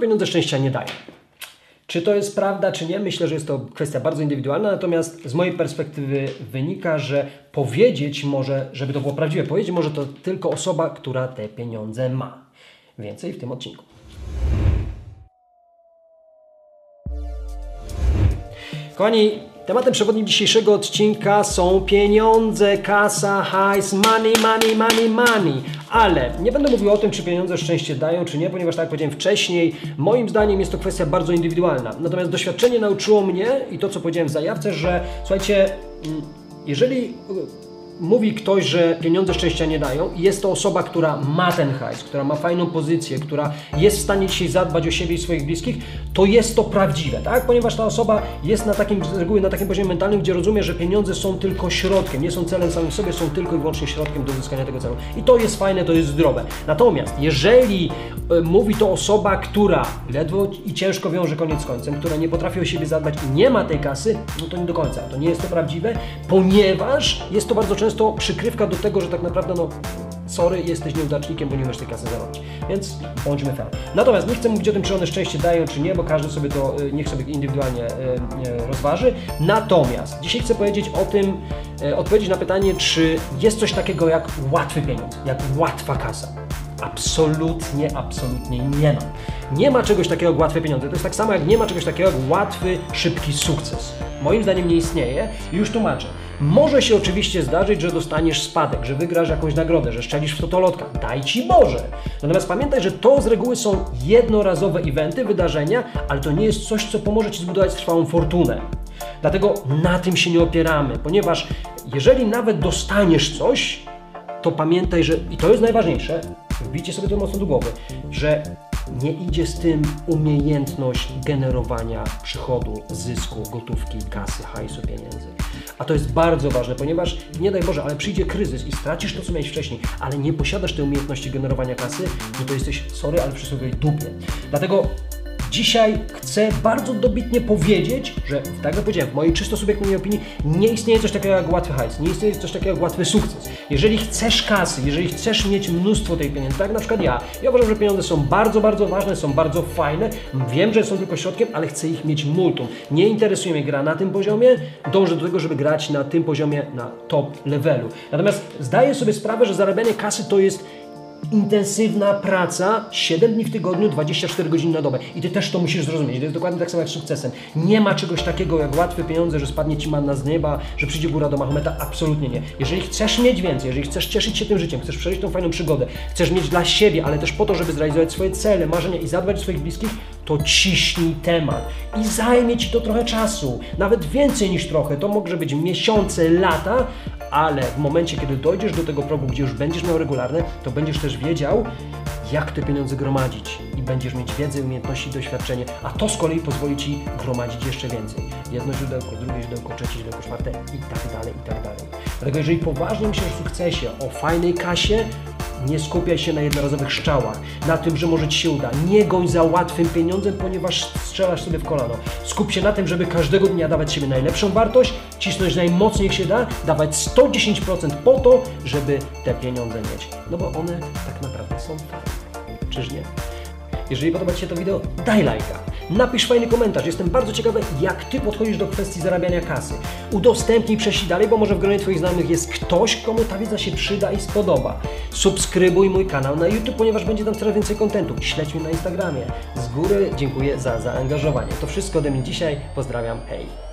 pieniądze szczęścia nie dają. Czy to jest prawda, czy nie? Myślę, że jest to kwestia bardzo indywidualna, natomiast z mojej perspektywy wynika, że powiedzieć może, żeby to było prawdziwe, powiedzieć może to tylko osoba, która te pieniądze ma. Więcej w tym odcinku. Kochani, tematem przewodnim dzisiejszego odcinka są pieniądze, kasa, hajs, money, money, money, money. Ale nie będę mówił o tym, czy pieniądze szczęście dają, czy nie, ponieważ tak jak powiedziałem wcześniej, moim zdaniem jest to kwestia bardzo indywidualna. Natomiast doświadczenie nauczyło mnie i to, co powiedziałem w zajawce, że słuchajcie, mm, jeżeli mówi ktoś, że pieniądze szczęścia nie dają i jest to osoba, która ma ten hajs, która ma fajną pozycję, która jest w stanie dzisiaj zadbać o siebie i swoich bliskich, to jest to prawdziwe, tak? Ponieważ ta osoba jest na takim, z reguły na takim poziomie mentalnym, gdzie rozumie, że pieniądze są tylko środkiem, nie są celem samym sobie, są tylko i wyłącznie środkiem do uzyskania tego celu. I to jest fajne, to jest zdrowe. Natomiast jeżeli y, mówi to osoba, która ledwo i ciężko wiąże koniec z końcem, która nie potrafi o siebie zadbać i nie ma tej kasy, no to nie do końca. To nie jest to prawdziwe, ponieważ jest to bardzo często często przykrywka do tego, że tak naprawdę no sorry, jesteś nieudacznikiem, bo nie umiesz tej kasy zarobić. Więc bądźmy fair. Natomiast nie chcę mówić o tym, czy one szczęście dają, czy nie, bo każdy sobie to, y, niech sobie indywidualnie y, y, rozważy. Natomiast dzisiaj chcę powiedzieć o tym, odpowiedzieć na pytanie, czy jest coś takiego jak łatwy pieniądz, jak łatwa kasa. Absolutnie, absolutnie nie ma. Nie ma czegoś takiego jak łatwe pieniądze. To jest tak samo jak nie ma czegoś takiego jak łatwy, szybki sukces. Moim zdaniem nie istnieje i już tłumaczę. Może się oczywiście zdarzyć, że dostaniesz spadek, że wygrasz jakąś nagrodę, że szczelisz w totolotka. Daj Ci Boże! Natomiast pamiętaj, że to z reguły są jednorazowe eventy, wydarzenia, ale to nie jest coś, co pomoże Ci zbudować trwałą fortunę. Dlatego na tym się nie opieramy, ponieważ jeżeli nawet dostaniesz coś, to pamiętaj, że, i to jest najważniejsze, wbijcie sobie to mocno do głowy, że nie idzie z tym umiejętność generowania przychodu, zysku, gotówki, kasy, hajsu, pieniędzy. A to jest bardzo ważne, ponieważ nie daj Boże, ale przyjdzie kryzys i stracisz to, co miałeś wcześniej, ale nie posiadasz tej umiejętności generowania kasy, no to jesteś, sorry, ale w przysłowiowej dupie. Dlatego Dzisiaj chcę bardzo dobitnie powiedzieć, że tak jak powiedziałem, w mojej czysto subiektywnej opinii nie istnieje coś takiego jak łatwy hajs, nie istnieje coś takiego jak łatwy sukces. Jeżeli chcesz kasy, jeżeli chcesz mieć mnóstwo tej pieniędzy, tak na przykład ja, ja uważam, że pieniądze są bardzo, bardzo ważne, są bardzo fajne, wiem, że są tylko środkiem, ale chcę ich mieć multum. Nie interesuje mnie gra na tym poziomie, dążę do tego, żeby grać na tym poziomie, na top levelu. Natomiast zdaję sobie sprawę, że zarabianie kasy to jest intensywna praca 7 dni w tygodniu, 24 godziny na dobę. I ty też to musisz zrozumieć. To jest dokładnie tak samo jak z sukcesem. Nie ma czegoś takiego jak łatwe pieniądze, że spadnie ci manna z nieba, że przyjdzie góra do Mahometa. Absolutnie nie. Jeżeli chcesz mieć więcej, jeżeli chcesz cieszyć się tym życiem, chcesz przeżyć tą fajną przygodę, chcesz mieć dla siebie, ale też po to, żeby zrealizować swoje cele, marzenia i zadbać o swoich bliskich, to ciśnij temat. I zajmie ci to trochę czasu. Nawet więcej niż trochę. To może być miesiące, lata, ale w momencie, kiedy dojdziesz do tego progu, gdzie już będziesz miał regularne, to będziesz też wiedział, jak te pieniądze gromadzić i będziesz mieć wiedzę, umiejętności, doświadczenie, a to z kolei pozwoli Ci gromadzić jeszcze więcej. Jedno źródełko, drugie źródełko, trzecie źródełko, czwarte i tak dalej, i tak dalej. Dlatego jeżeli poważnie myślisz o sukcesie, o fajnej kasie, nie skupiaj się na jednorazowych strzałach, na tym, że może Ci się uda. Nie goń za łatwym pieniądzem, ponieważ strzelasz sobie w kolano. Skup się na tym, żeby każdego dnia dawać siebie najlepszą wartość, cisnąć najmocniej jak się da, dawać 110% po to, żeby te pieniądze mieć. No bo one tak naprawdę są fajne. Czyż nie? Jeżeli podoba Ci się to wideo, daj lajka. Napisz fajny komentarz. Jestem bardzo ciekawy, jak Ty podchodzisz do kwestii zarabiania kasy. Udostępnij, prześlij dalej, bo może w gronie Twoich znajomych jest ktoś, komu ta wiedza się przyda i spodoba. Subskrybuj mój kanał na YouTube, ponieważ będzie tam coraz więcej kontentu. Śledź mnie na Instagramie. Z góry dziękuję za zaangażowanie. To wszystko ode mnie dzisiaj. Pozdrawiam. Hej!